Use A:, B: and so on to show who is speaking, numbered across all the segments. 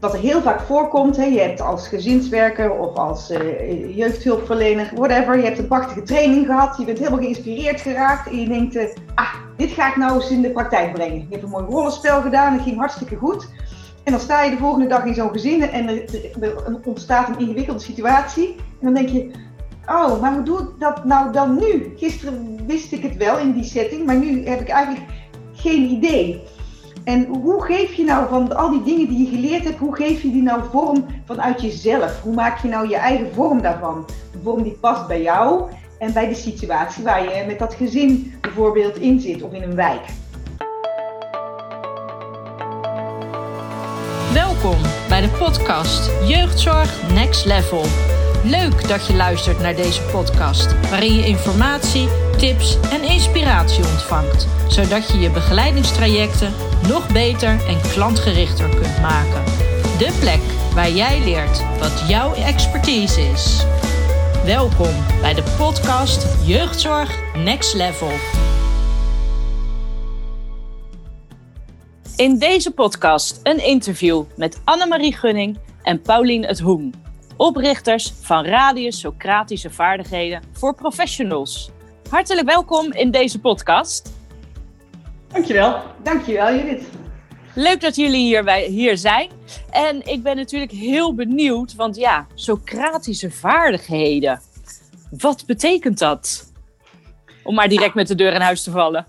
A: wat er heel vaak voorkomt, hè, je hebt als gezinswerker of als uh, jeugdhulpverlener, whatever, je hebt een prachtige training gehad, je bent helemaal geïnspireerd geraakt en je denkt, uh, ah, dit ga ik nou eens in de praktijk brengen. Je hebt een mooi rollenspel gedaan, het ging hartstikke goed. En dan sta je de volgende dag in zo'n gezin en er, er, ontstaat een ingewikkelde situatie. En dan denk je, oh, maar hoe doe ik dat nou dan nu? Gisteren wist ik het wel in die setting, maar nu heb ik eigenlijk geen idee. En hoe geef je nou van al die dingen die je geleerd hebt, hoe geef je die nou vorm vanuit jezelf? Hoe maak je nou je eigen vorm daarvan? Een vorm die past bij jou en bij de situatie waar je met dat gezin bijvoorbeeld in zit of in een wijk.
B: Welkom bij de podcast Jeugdzorg Next Level. Leuk dat je luistert naar deze podcast, waarin je informatie, tips en inspiratie ontvangt, zodat je je begeleidingstrajecten nog beter en klantgerichter kunt maken. De plek waar jij leert wat jouw expertise is. Welkom bij de podcast Jeugdzorg Next Level. In deze podcast een interview met Annemarie Gunning en Paulien het Hoen, oprichters van Radius Socratische Vaardigheden voor Professionals. Hartelijk welkom in deze podcast.
A: Dankjewel. Dankjewel Judith.
B: Leuk dat jullie hier, bij, hier zijn. En ik ben natuurlijk heel benieuwd, want ja, Socratische vaardigheden. Wat betekent dat? Om maar direct met de deur in huis te vallen.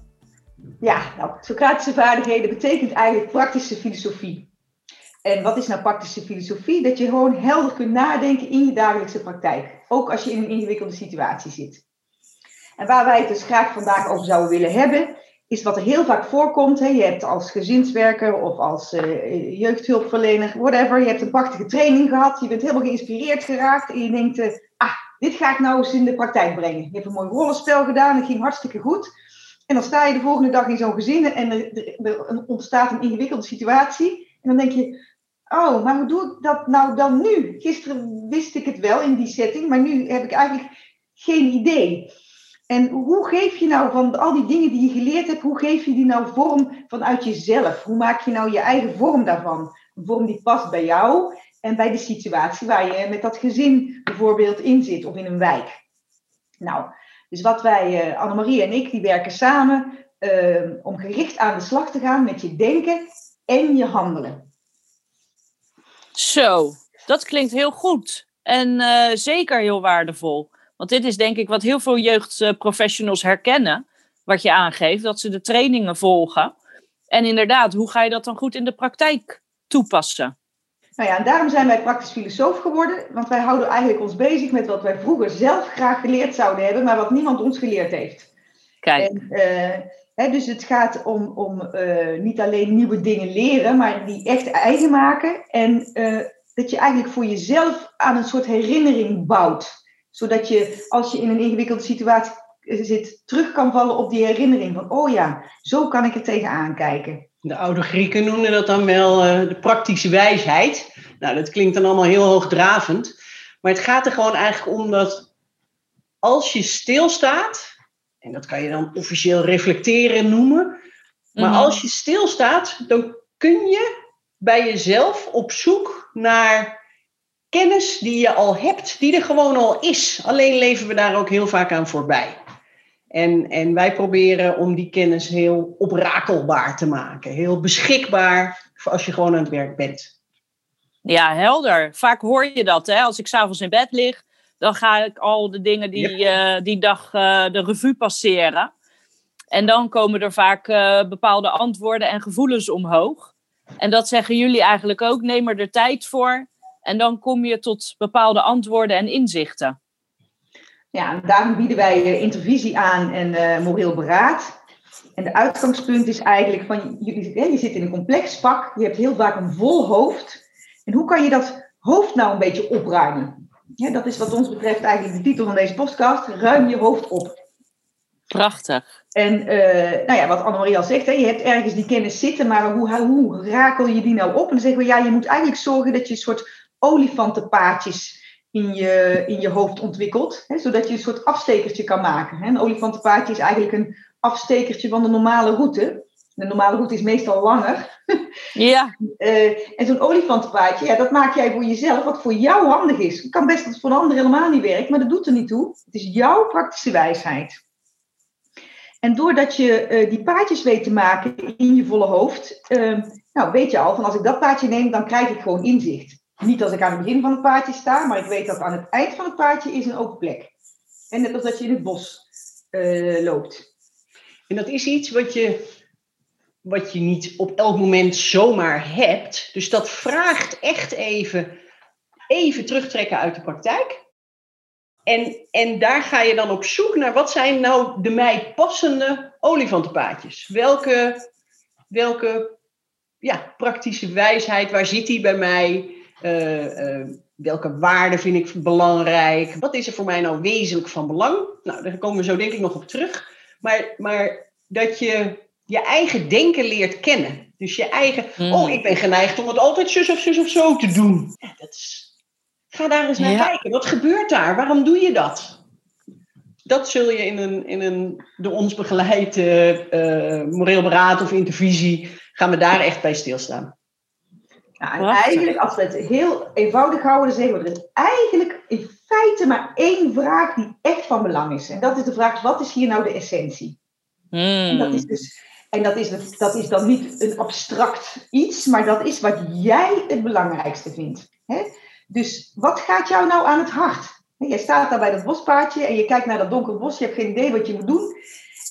A: Ja, nou, Socratische vaardigheden betekent eigenlijk praktische filosofie. En wat is nou praktische filosofie? Dat je gewoon helder kunt nadenken in je dagelijkse praktijk. Ook als je in een ingewikkelde situatie zit. En waar wij het dus graag vandaag over zouden willen hebben, is wat er heel vaak voorkomt. Hè. Je hebt als gezinswerker of als uh, jeugdhulpverlener, whatever, je hebt een prachtige training gehad, je bent helemaal geïnspireerd geraakt en je denkt, uh, ah, dit ga ik nou eens in de praktijk brengen. Je hebt een mooi rollenspel gedaan, het ging hartstikke goed. En dan sta je de volgende dag in zo'n gezin en er, er, ontstaat een ingewikkelde situatie. En dan denk je, oh, maar hoe doe ik dat nou dan nu? Gisteren wist ik het wel in die setting, maar nu heb ik eigenlijk geen idee. En hoe geef je nou van al die dingen die je geleerd hebt, hoe geef je die nou vorm vanuit jezelf? Hoe maak je nou je eigen vorm daarvan? Een vorm die past bij jou en bij de situatie waar je met dat gezin bijvoorbeeld in zit of in een wijk. Nou, dus wat wij, uh, Annemarie en ik, die werken samen uh, om gericht aan de slag te gaan met je denken en je handelen.
B: Zo, dat klinkt heel goed en uh, zeker heel waardevol. Want dit is denk ik wat heel veel jeugdprofessionals herkennen, wat je aangeeft, dat ze de trainingen volgen. En inderdaad, hoe ga je dat dan goed in de praktijk toepassen?
A: Nou ja, en daarom zijn wij praktisch filosoof geworden, want wij houden eigenlijk ons bezig met wat wij vroeger zelf graag geleerd zouden hebben, maar wat niemand ons geleerd heeft.
B: Kijk.
A: En, uh, dus het gaat om, om uh, niet alleen nieuwe dingen leren, maar die echt eigen maken. En uh, dat je eigenlijk voor jezelf aan een soort herinnering bouwt zodat je, als je in een ingewikkelde situatie zit, terug kan vallen op die herinnering van, oh ja, zo kan ik er tegenaan kijken.
C: De oude Grieken noemden dat dan wel de praktische wijsheid. Nou, dat klinkt dan allemaal heel hoogdravend. Maar het gaat er gewoon eigenlijk om dat als je stilstaat, en dat kan je dan officieel reflecteren noemen, maar mm-hmm. als je stilstaat, dan kun je bij jezelf op zoek naar kennis die je al hebt, die er gewoon al is. Alleen leven we daar ook heel vaak aan voorbij. En, en wij proberen om die kennis heel oprakelbaar te maken. Heel beschikbaar voor als je gewoon aan het werk bent.
B: Ja, helder. Vaak hoor je dat. Hè? Als ik s'avonds in bed lig, dan ga ik al de dingen die uh, die dag uh, de revue passeren. En dan komen er vaak uh, bepaalde antwoorden en gevoelens omhoog. En dat zeggen jullie eigenlijk ook. Neem er de tijd voor. En dan kom je tot bepaalde antwoorden en inzichten.
A: Ja, daarom bieden wij intervisie aan en moreel beraad. En de uitgangspunt is eigenlijk van, je, je zit in een complex pak, je hebt heel vaak een vol hoofd. En hoe kan je dat hoofd nou een beetje opruimen? Ja, dat is wat ons betreft eigenlijk de titel van deze podcast, ruim je hoofd op.
B: Prachtig.
A: En uh, nou ja, wat Annemarie al zegt, hè, je hebt ergens die kennis zitten, maar hoe, hoe rakel je die nou op? En dan zeggen we, ja, je moet eigenlijk zorgen dat je een soort olifantenpaadjes in je, in je hoofd ontwikkelt. Hè, zodat je een soort afstekertje kan maken. Hè. Een olifantenpaadje is eigenlijk een afstekertje van de normale route. De normale route is meestal langer.
B: Ja.
A: Uh, en zo'n olifantenpaadje, ja, dat maak jij voor jezelf, wat voor jou handig is. Het kan best dat het voor een ander helemaal niet werkt, maar dat doet er niet toe. Het is jouw praktische wijsheid. En doordat je uh, die paadjes weet te maken in je volle hoofd, uh, nou weet je al van als ik dat paadje neem, dan krijg ik gewoon inzicht. Niet als ik aan het begin van het paadje sta, maar ik weet dat aan het eind van het paadje is een open plek. En net als dat je in het bos uh, loopt.
C: En dat is iets wat je, wat je niet op elk moment zomaar hebt. Dus dat vraagt echt even, even terugtrekken uit de praktijk. En, en daar ga je dan op zoek naar wat zijn nou de mij passende olifantenpaadjes. Welke, welke ja, praktische wijsheid, waar zit die bij mij? Uh, uh, welke waarden vind ik belangrijk? Wat is er voor mij nou wezenlijk van belang? Nou, daar komen we zo denk ik nog op terug. Maar, maar dat je je eigen denken leert kennen. Dus je eigen, mm. oh, ik ben geneigd om het altijd zus of zus of zo te doen. Ja, dat is, ga daar eens naar ja. kijken. Wat gebeurt daar? Waarom doe je dat? Dat zul je in een, in een door ons begeleide uh, moreel beraad of intervisie, gaan we daar echt bij stilstaan.
A: En eigenlijk, als we het heel eenvoudig houden, dan zeggen we er is eigenlijk in feite maar één vraag die echt van belang is. En dat is de vraag, wat is hier nou de essentie?
B: Mm.
A: En dat is dus en dat is, dat is dan niet een abstract iets, maar dat is wat jij het belangrijkste vindt. Hè? Dus wat gaat jou nou aan het hart? Jij staat daar bij dat bospaadje en je kijkt naar dat donkere bos, je hebt geen idee wat je moet doen.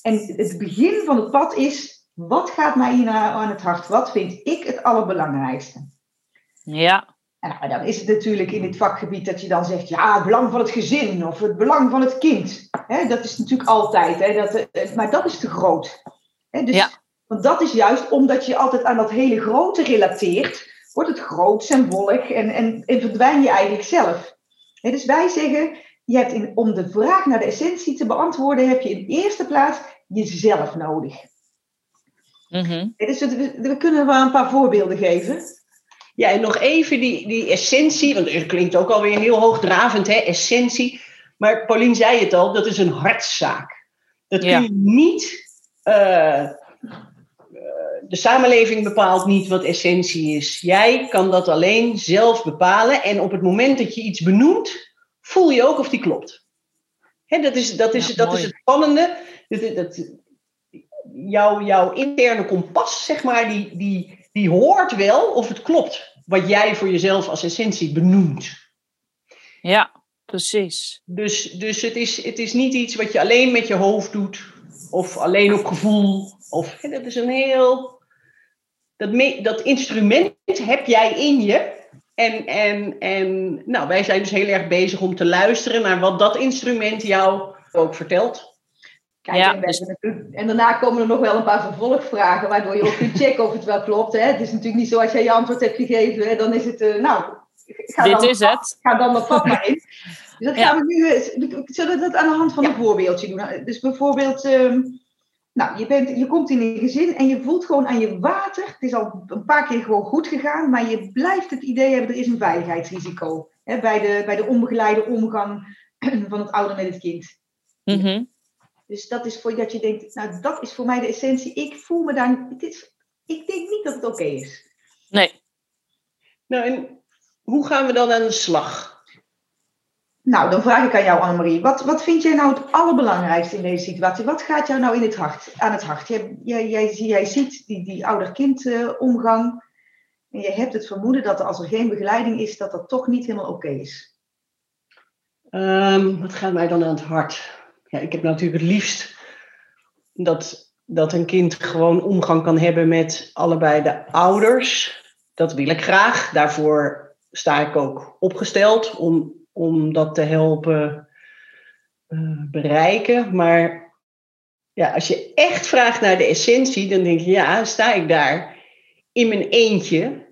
A: En het begin van het pad is, wat gaat mij hier nou aan het hart? Wat vind ik het allerbelangrijkste?
B: Ja.
A: En nou, dan is het natuurlijk in dit vakgebied dat je dan zegt, ja, het belang van het gezin of het belang van het kind. Hè, dat is natuurlijk altijd, hè, dat, maar dat is te groot. Dus,
B: Ja.
A: Want dat is juist omdat je altijd aan dat hele grote relateert, wordt het groots en wollig en, en, en verdwijn je eigenlijk zelf. Hè, dus wij zeggen, je hebt in, om de vraag naar de essentie te beantwoorden, heb je in eerste plaats jezelf nodig.
B: Mhm.
A: Dus we, we kunnen wel een paar voorbeelden geven.
C: Ja, en nog even die, die essentie, want het klinkt ook alweer heel hoogdravend, hè, essentie. Maar Paulien zei het al, dat is een hartzaak. Dat kun
B: Ja.
C: je niet. Eh, eh, de samenleving bepaalt niet wat essentie is. Jij kan dat alleen zelf bepalen. En op het moment dat je iets benoemt, voel je ook of die klopt. Hè, dat is, dat is,
B: Ja,
C: dat
B: mooi.
C: is het spannende. Dat, dat, jouw, jouw interne kompas, zeg maar, die, die, die hoort wel of het klopt. Wat jij voor jezelf als essentie benoemt.
B: Ja, precies.
C: Dus, dus het, is, het is niet iets wat je alleen met je hoofd doet. Of alleen op gevoel. Of, hè, dat is een heel... Dat, me- dat instrument heb jij in je. En, en, en nou, wij zijn dus heel erg bezig om te luisteren naar wat dat instrument jou ook vertelt.
A: Kijk,
B: Ja,
A: en,
B: dus-
A: en daarna komen er nog wel een paar vervolgvragen, waardoor je ook kunt checken of het wel klopt. Hè? Het is natuurlijk niet zo als jij je antwoord hebt gegeven, hè, dan is het, eh, nou, ga
B: Dit
A: dan,
B: is het.
A: ga dan dat pad maar in. Dus dat
B: Ja.
A: gaan we nu, eh, zullen we dat aan de hand van een voorbeeldje doen? Dus bijvoorbeeld, ehm, nou, je, bent, je komt in een gezin en je voelt gewoon aan je water, het is al een paar keer gewoon goed gegaan, maar je blijft het idee hebben, er is een veiligheidsrisico. Hè, bij, de, bij de onbegeleide omgang van het ouder met het kind.
B: Mhm.
A: Dus dat is voor dat je denkt, nou dat is voor mij de essentie. Ik voel me daar, het is, ik denk niet dat het oké is.
B: Nee.
C: Nou, en hoe gaan we dan aan de slag?
A: Nou, dan vraag ik aan jou Annemarie, wat, wat vind jij nou het allerbelangrijkste in deze situatie? Wat gaat jou nou in het hart, aan het hart? Jij, jij, jij, ziet die, die ouder-kind eh, omgang en je hebt het vermoeden dat als er geen begeleiding is, dat dat toch niet helemaal oké is.
C: Ehm, wat gaat mij dan aan het hart? Ja, ik heb natuurlijk het liefst dat, dat een kind gewoon omgang kan hebben met allebei de ouders. Dat wil ik graag. Daarvoor sta ik ook opgesteld om, om dat te helpen eh, bereiken. Maar ja, als je echt vraagt naar de essentie, dan denk je, ja, sta ik daar in mijn eentje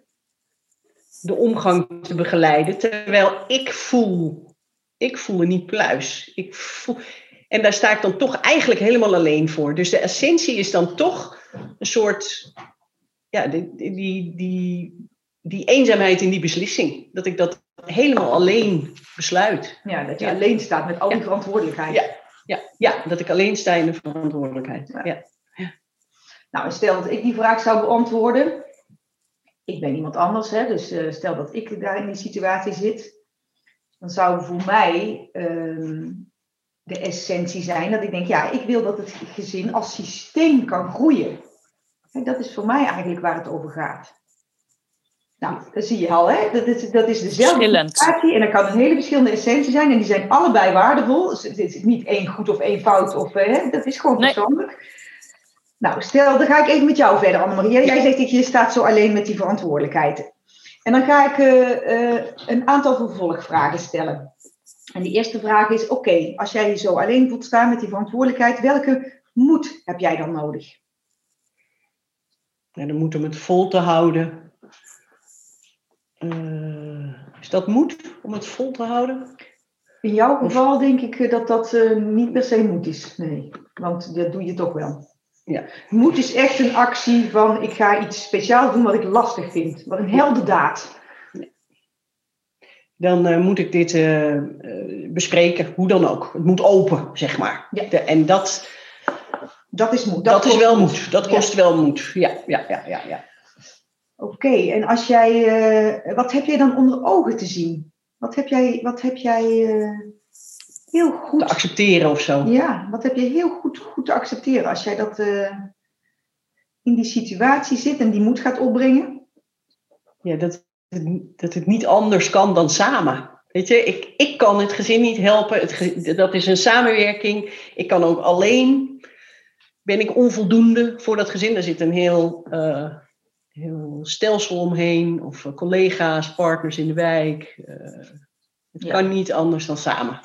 C: de omgang te begeleiden, terwijl ik voel ik voel me niet pluis. Ik voel... En daar sta ik dan toch eigenlijk helemaal alleen voor. Dus de essentie is dan toch een soort. Ja, die, die, die, die eenzaamheid in die beslissing. Dat ik dat helemaal alleen besluit.
A: Ja, dat je
C: Ja.
A: alleen staat met al die
C: Ja.
A: verantwoordelijkheid.
C: Ja. Ja, ja dat ik alleen sta in de verantwoordelijkheid. Ja.
A: Nou, stel dat ik die vraag zou beantwoorden. Ik ben iemand anders, hè, dus eh, stel dat ik daar in die situatie zit. Dan zou voor mij ehm, de essentie zijn dat ik denk, ja, ik wil dat het gezin als systeem kan groeien. En dat is voor mij eigenlijk waar het over gaat. Nou, dat zie je al, hè? Dat is, dat is dezelfde situatie en dat kan een hele verschillende essentie zijn en die zijn allebei waardevol. Dus het is niet één goed of één fout, of, eh, hè? dat is gewoon
B: Nee.
A: persoonlijk. Nou, stel, dan ga ik even met jou verder, Annemarie. Jij zegt dat je staat zo alleen met die verantwoordelijkheid. En dan ga ik eh, eh, een aantal vervolgvragen stellen. En die eerste vraag is, oké, als jij je zo alleen voelt staan met die verantwoordelijkheid, welke moed heb jij dan nodig?
C: En dan moeten we het vol te houden. Eh, is dat moed om het vol te houden?
A: In jouw geval denk ik eh, dat dat eh, niet per se moed is. Nee, want dat doe je toch wel.
C: Ja.
A: Moed is echt een actie van ik ga iets speciaals doen wat ik lastig vind. Wat een heldendaad.
C: Dan moet ik dit bespreken, hoe dan ook. Het moet open, zeg maar.
A: Ja.
C: De- en dat,
A: Dat is moed.
C: dat, is
A: kost
C: wel moed. Dat
A: Ja.
C: kost wel moed. Ja, ja, ja, ja. ja.
A: Oké, en als jij, eh, wat heb jij dan onder ogen te zien? Wat heb jij, wat heb jij eh, heel
C: Te
A: goed,
C: accepteren of zo.
A: ja, wat heb je heel goed, goed te accepteren als jij dat eh, in die situatie zit en die moed gaat opbrengen?
C: Ja, dat, het- dat het niet anders kan dan samen. Weet je, ik, ik kan het gezin niet helpen. Het, dat is een samenwerking. Ik kan ook alleen. Ben ik onvoldoende voor dat gezin? Daar zit een heel, heel stelsel omheen. Of eh, collega's, partners in de wijk. Eh, het
A: Ja.
C: kan niet anders dan samen.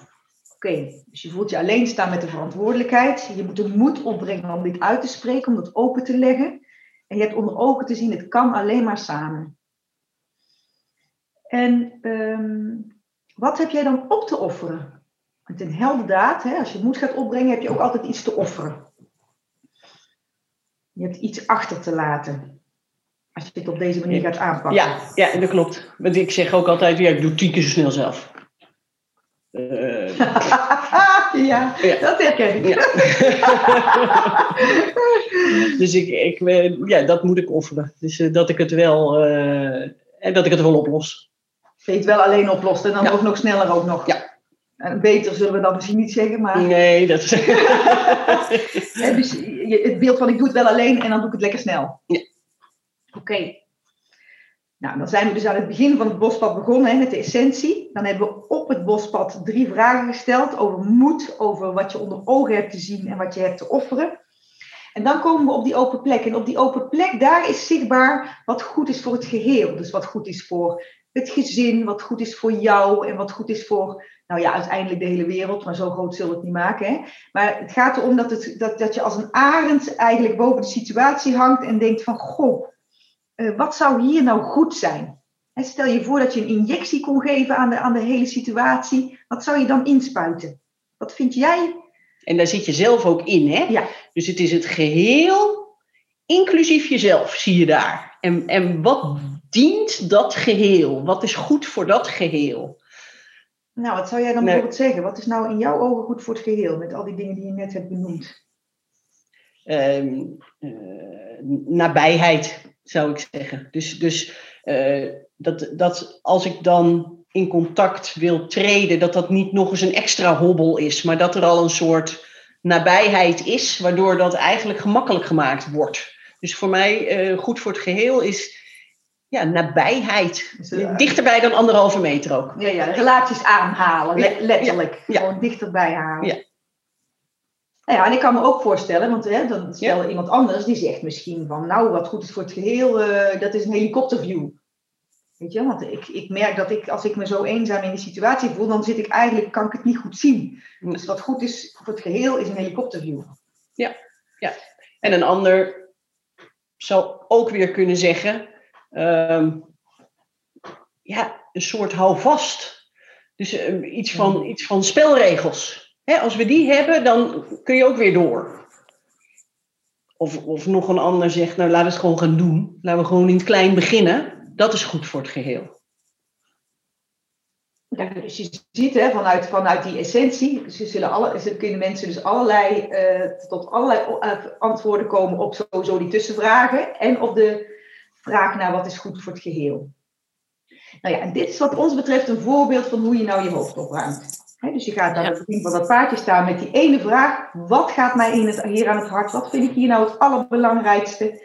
A: Oké, dus je voelt je alleen staan met de verantwoordelijkheid. Je moet de moed opbrengen om dit uit te spreken, om dat open te leggen. En je hebt onder ogen te zien, het kan alleen maar samen. En ehm, wat heb jij dan op te offeren? Want in heldendaad, hè, als je moed gaat opbrengen, heb je ook altijd iets te offeren. Je hebt iets achter te laten. Als je dit op deze manier gaat aanpakken.
C: Ja, ja, dat klopt. Want ik zeg ook altijd, ja, ik doe tien keer zo snel zelf. Eh,
A: ja,
C: Ja.
A: dat herken ik.
C: Ja. dus ik, ik, eh, ja, dat moet ik offeren. Dus eh, dat ik het wel, eh, en dat ik het wel oplos.
A: Dat je het wel alleen oplost en dan
C: Ja.
A: ook nog sneller ook nog.
C: Ja.
A: En beter zullen we dan misschien niet zeggen, maar
C: Nee, dat is.
A: dus het beeld van ik doe het wel alleen en dan doe ik het lekker snel.
C: Ja.
A: Oké. Nou, dan zijn we dus aan het begin van het bospad begonnen hè, met de essentie. Dan hebben we op het bospad drie vragen gesteld over moed, over wat je onder ogen hebt te zien en wat je hebt te offeren. En dan komen we op die open plek. En op die open plek, daar is zichtbaar wat goed is voor het geheel. Dus wat goed is voor het gezin, wat goed is voor jou en wat goed is voor, nou ja, uiteindelijk de hele wereld. Maar zo groot zullen we het niet maken. Hè? Maar het gaat erom dat, het, dat, dat je als een arend eigenlijk boven de situatie hangt en denkt van, goh, eh, wat zou hier nou goed zijn? Stel je voor dat je een injectie kon geven aan de, aan de hele situatie. Wat zou je dan inspuiten? Wat vind jij?
C: En daar zit je zelf ook in, hè?
A: Ja.
C: Dus het is het geheel, inclusief jezelf, zie je daar. En, en wat dient dat geheel? Wat is goed voor dat geheel?
A: Nou, wat zou jij dan
C: Nee.
A: bijvoorbeeld zeggen? Wat is nou in jouw ogen goed voor het geheel met al die dingen die je net hebt benoemd?
C: Ehm, eh, nabijheid, zou ik zeggen. Dus, dus eh, dat, dat als ik dan in contact wil treden, dat dat niet nog eens een extra hobbel is, maar dat er al een soort nabijheid is, waardoor dat eigenlijk gemakkelijk gemaakt wordt. Dus voor mij eh, goed voor het geheel is ja, nabijheid. Dichterbij dan anderhalve meter ook.
A: Ja, ja, relaties aanhalen, le-
C: Ja,
A: letterlijk.
C: ja.
A: Gewoon dichterbij halen.
C: Ja.
A: Nou ja, en ik kan me ook voorstellen, want hè, dan stel iemand anders die zegt misschien van, nou, wat goed is voor het geheel, eh, dat is een helikopterview. Weet je, want ik, ik merk dat ik, als ik me zo eenzaam in die situatie voel, dan zit ik eigenlijk, kan ik het niet goed zien. Dus wat goed is voor het geheel, is een helikopterview.
C: En een ander zou ook weer kunnen zeggen, ehm, ja, een soort houvast. Dus eh, iets, van, iets van spelregels. Als we die hebben, dan kun je ook weer door. Of, of nog een ander zegt, nou laten we het gewoon gaan doen. Laten we gewoon in het klein beginnen. Dat is goed voor het geheel.
A: Dus je ziet hè, vanuit, vanuit die essentie, ze, zullen alle, ze kunnen mensen dus allerlei, eh, tot allerlei eh, antwoorden komen op sowieso die tussenvragen en op de vraag naar wat is goed voor het geheel. Nou ja, en dit is wat ons betreft een voorbeeld van hoe je nou je hoofd opruimt. Dus je gaat aan
B: Ja.
A: het begin van dat paardje staan met die ene vraag, wat gaat mij in het, hier aan het hart, wat vind ik hier nou het allerbelangrijkste?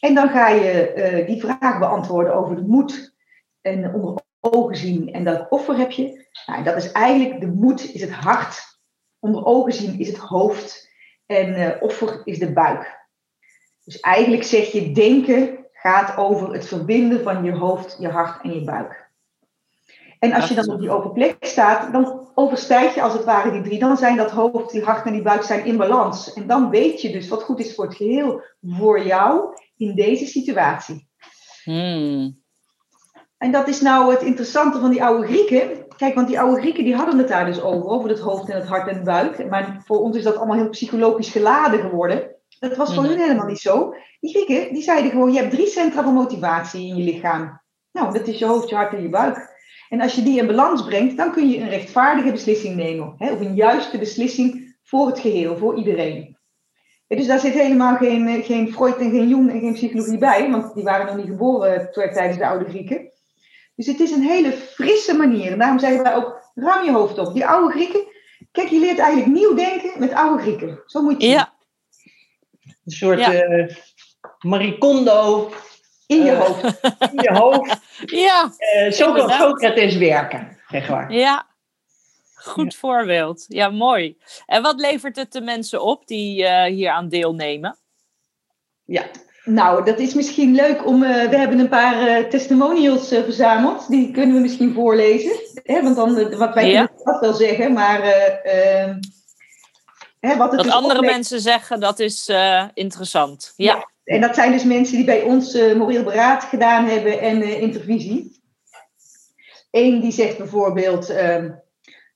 A: En dan ga je eh, die vraag beantwoorden over de moed en onder ogen zien en welk offer heb je. Nou, dat is eigenlijk, de moed is het hart, onder ogen zien is het hoofd en eh, offer is de buik. Dus eigenlijk zeg je, denken gaat over het verbinden van je hoofd, je hart en je buik. En als je dan op die open plek staat, dan overstijg je als het ware die drie. Dan zijn dat hoofd, die hart en die buik zijn in balans. En dan weet je dus wat goed is voor het geheel, voor jou in deze situatie.
B: Hmm.
A: En dat is nou het interessante van die oude Grieken. Kijk, want die oude Grieken die hadden het daar dus over, over het hoofd en het hart en de buik. Maar voor ons is dat allemaal heel psychologisch geladen geworden. Dat was voor
B: Mhm.
A: hun helemaal niet zo. Die Grieken die zeiden gewoon, je hebt drie centra van motivatie in je lichaam. Nou, dat is je hoofd, je hart en je buik. En als je die in balans brengt, dan kun je een rechtvaardige beslissing nemen. Hè? Of een juiste beslissing voor het geheel, voor iedereen. Ja, dus daar zit helemaal geen, eh, geen Freud en geen Jung en geen psychologie bij. Want die waren nog niet geboren eh, tijdens de oude Grieken. Dus het is een hele frisse manier. En daarom zeggen wij ook, ruim je hoofd op. Die oude Grieken, kijk, je leert eigenlijk nieuw denken met oude Grieken. Zo moet je.
B: Ja,
C: Een soort
B: Ja.
C: eh maricondo
A: in je
C: eh,
A: hoofd.
C: in je hoofd.
B: ja,
C: Eh, zo kan. Socrates werken, zeg maar.
B: ja. Goed voorbeeld. Ja, mooi. En wat levert het de mensen op die eh, hier aan deelnemen?
C: Ja,
A: Nou, dat is misschien leuk om. we hebben een paar testimonials verzameld. Die kunnen we misschien voorlezen. Hè, want dan, wat wij
B: Ja.
A: kunnen dat wel zeggen, maar. eh, ehm, hè, wat het dus
B: andere mensen zeggen, dat is interessant. Ja.
A: En dat zijn dus mensen die bij ons eh, moreel beraad gedaan hebben en eh, intervisie. Eén die zegt bijvoorbeeld, ehm,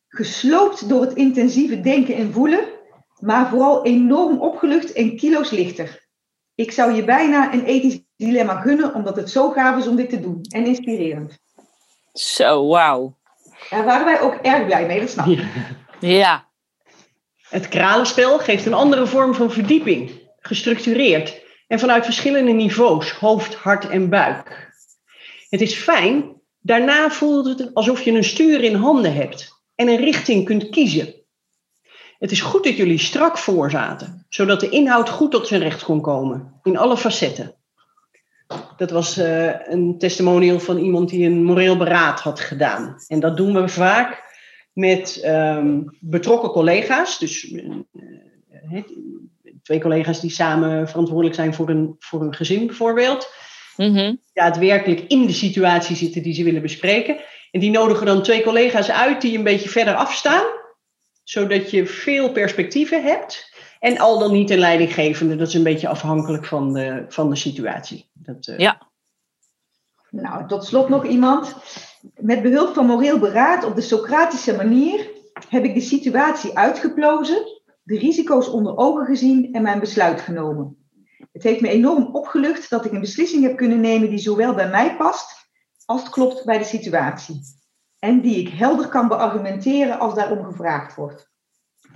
A: gesloopt door het intensieve denken en voelen, maar vooral enorm opgelucht en kilo's lichter. Ik zou je bijna een ethisch dilemma gunnen, omdat het zo gaaf is om dit te doen en inspirerend.
B: Zo, wauw.
A: Daar waren wij ook erg blij mee, dat snap ik.
C: Ja.
B: Ja.
C: Het kralenspel geeft een andere vorm van verdieping, gestructureerd en vanuit verschillende niveaus, hoofd, hart en buik. Het is fijn, daarna voelt het alsof je een stuur in handen hebt en een richting kunt kiezen. Het is goed dat jullie strak voor zaten, zodat de inhoud goed tot zijn recht kon komen, in alle facetten. Dat was eh, een testimonial van iemand die een moreel beraad had gedaan. En dat doen we vaak met ehm, betrokken collega's. Dus eh, eh, twee collega's die samen verantwoordelijk zijn voor een, voor een gezin bijvoorbeeld.
B: Mhm.
C: Daadwerkelijk in de situatie zitten die ze willen bespreken. En die nodigen dan twee collega's uit die een beetje verder afstaan. Zodat je veel perspectieven hebt. En al dan niet een leidinggevende. Dat is een beetje afhankelijk van de, van de situatie. Dat, eh,
B: Ja.
A: Nou, tot slot nog iemand. Met behulp van moreel beraad op de Socratische manier heb ik de situatie uitgeplozen, de risico's onder ogen gezien en mijn besluit genomen. Het heeft me enorm opgelucht dat ik een beslissing heb kunnen nemen die zowel bij mij past als het klopt bij de situatie. En die ik helder kan beargumenteren als daarom gevraagd wordt.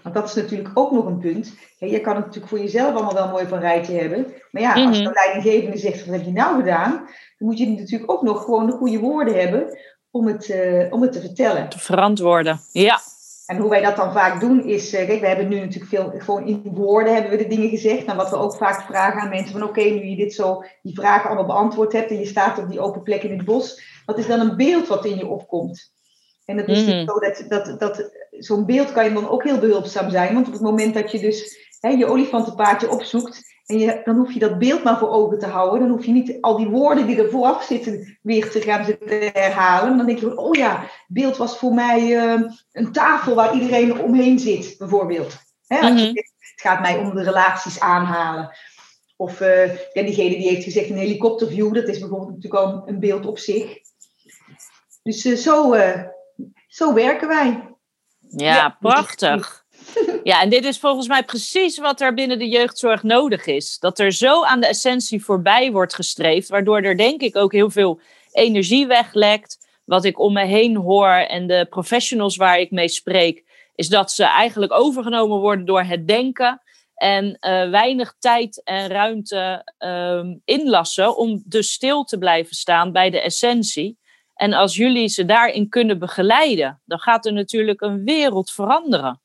A: Want dat is natuurlijk ook nog een punt. Je kan het natuurlijk voor jezelf allemaal wel mooi van rijtje hebben. Maar ja, als
B: Mhm.
A: de leidinggevende zegt, wat heb je nou gedaan? Dan moet je natuurlijk ook nog gewoon de goede woorden hebben om het, eh, om het te vertellen.
B: Te verantwoorden. Ja.
A: En hoe wij dat dan vaak doen is, eh, kijk, we hebben nu natuurlijk veel, gewoon in woorden hebben we de dingen gezegd. Nou, wat we ook vaak vragen aan mensen van, oké, nu je dit zo, die vragen allemaal beantwoord hebt en je staat op die open plek in het bos, wat is dan een beeld wat in je opkomt? En dat is
B: Mhm.
A: natuurlijk zo dat, dat, dat zo'n beeld kan je dan ook heel behulpzaam zijn, want op het moment dat je dus hè, je olifantenpaardje opzoekt, en je, dan hoef je dat beeld maar voor ogen te houden. Dan hoef je niet al die woorden die er vooraf zitten weer te gaan zitten herhalen. Dan denk je van, oh ja, beeld was voor mij eh, een tafel waar iedereen omheen zit, bijvoorbeeld. Hè, als je
B: Mhm.
A: het gaat mij om de relaties aanhalen. Of eh, ja, diegene die heeft gezegd een helikopterview, dat is bijvoorbeeld natuurlijk al een beeld op zich. Dus eh, zo, eh, zo werken wij.
B: Ja,
A: Ja,
B: prachtig. Ja, en dit is volgens mij precies wat er binnen de jeugdzorg nodig is. Dat er zo aan de essentie voorbij wordt gestreefd, waardoor er denk ik ook heel veel energie weglekt, wat ik om me heen hoor en de professionals waar ik mee spreek, is dat ze eigenlijk overgenomen worden door het denken en uh, weinig tijd en ruimte um, inlassen om dus stil te blijven staan bij de essentie. En als jullie ze daarin kunnen begeleiden, dan gaat er natuurlijk een wereld veranderen.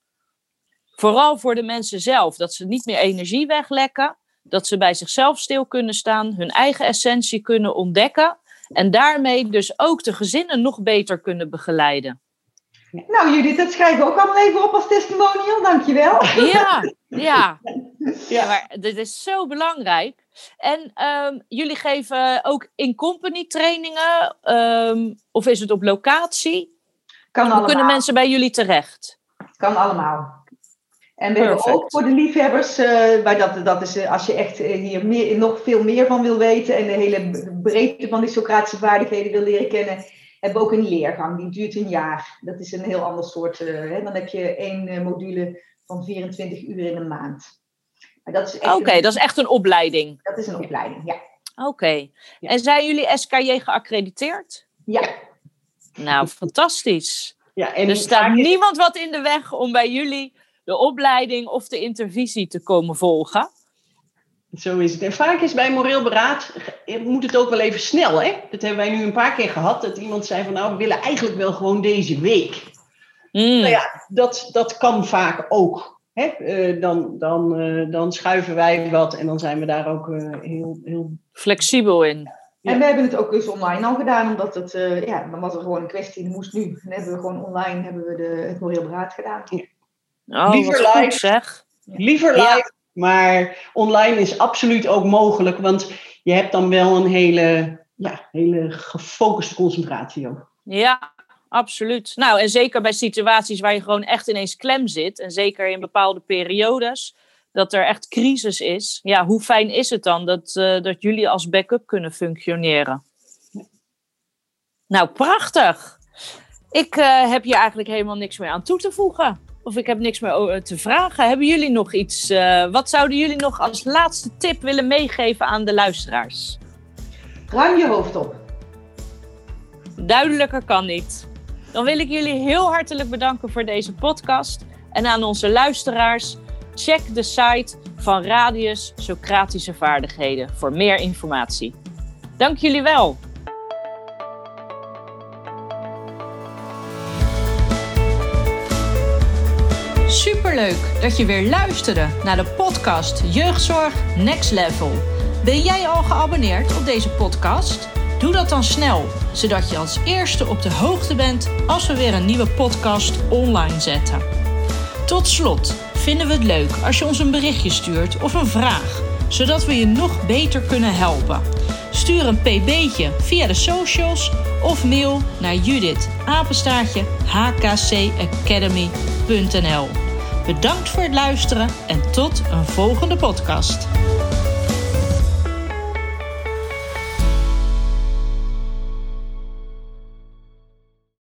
B: Vooral voor de mensen zelf, dat ze niet meer energie weglekken, dat ze bij zichzelf stil kunnen staan, hun eigen essentie kunnen ontdekken en daarmee dus ook de gezinnen nog beter kunnen begeleiden.
A: Nou Judith, dat schrijven we ook allemaal even op als testimonial, dankjewel.
B: Ja, ja. ja. Maar dit is zo belangrijk. En um, jullie geven ook in-company trainingen, um, of is het op locatie?
A: Kan
B: Hoe
A: allemaal.
B: kunnen mensen bij jullie terecht?
A: Kan allemaal. En we hebben ook voor de liefhebbers, uh, maar dat, dat is uh, als je echt uh, hier meer, nog veel meer van wil weten en de hele breedte van die Socratische vaardigheden wil leren kennen, hebben we ook een leergang. Die duurt een jaar. Dat is een heel ander soort. Hè? Dan heb je één module van 24 uur in een maand.
B: Oké, okay, dat is echt een opleiding.
A: Dat is een opleiding, ja.
B: Oké. Okay. Ja. En zijn jullie SKJ geaccrediteerd?
A: Ja.
B: Nou, fantastisch. Ja, en er staat niemand wat in de weg om bij jullie de opleiding of de intervisie te komen volgen.
C: Zo is het. En vaak is bij moreel beraad, moet het ook wel even snel. Hè? Dat hebben wij nu een paar keer gehad. Dat iemand zei van nou, we willen eigenlijk wel gewoon deze week. Mm. Nou ja, dat, dat kan vaak ook. Hè? Uh, dan, dan, uh, dan schuiven wij wat en dan zijn we daar ook uh, heel, heel
B: flexibel in.
A: En we hebben het ook dus online al gedaan, omdat het, ja, dan was er gewoon een kwestie, dat moest nu. Dan hebben we gewoon online hebben we de, het moreel beraad gedaan. Ja.
B: Oh, liever live, goed, zeg.
C: Liever live, ja. maar online is absoluut ook mogelijk, want je hebt dan wel een hele, ja, hele gefocuste concentratie ook.
B: Ja, absoluut. Nou, en zeker bij situaties waar je gewoon echt ineens klem zit, en zeker in bepaalde periodes, dat er echt crisis is. Ja, hoe fijn is het dan dat, uh, dat jullie als backup kunnen functioneren? Nou, prachtig. Ik uh, heb hier eigenlijk helemaal niks meer aan toe te voegen. Of ik heb niks meer te vragen. Hebben jullie nog iets? Uh, wat zouden jullie nog als laatste tip willen meegeven aan de luisteraars?
A: Ruim je hoofd op.
B: Duidelijker kan niet. Dan wil ik jullie heel hartelijk bedanken voor deze podcast. En aan onze luisteraars, check de site van Radius Socratische Vaardigheden voor meer informatie. Dank jullie wel.
D: Superleuk dat je weer luisterde naar de podcast Jeugdzorg Next Level. Ben jij al geabonneerd op deze podcast? Doe dat dan snel, zodat je als eerste op de hoogte bent als we weer een nieuwe podcast online zetten. Tot slot vinden we het leuk als je ons een berichtje stuurt of een vraag, zodat we je nog beter kunnen helpen. Stuur een pb'tje via de socials of mail naar Judith hkcacademy.nl. Bedankt voor het luisteren en tot een volgende podcast.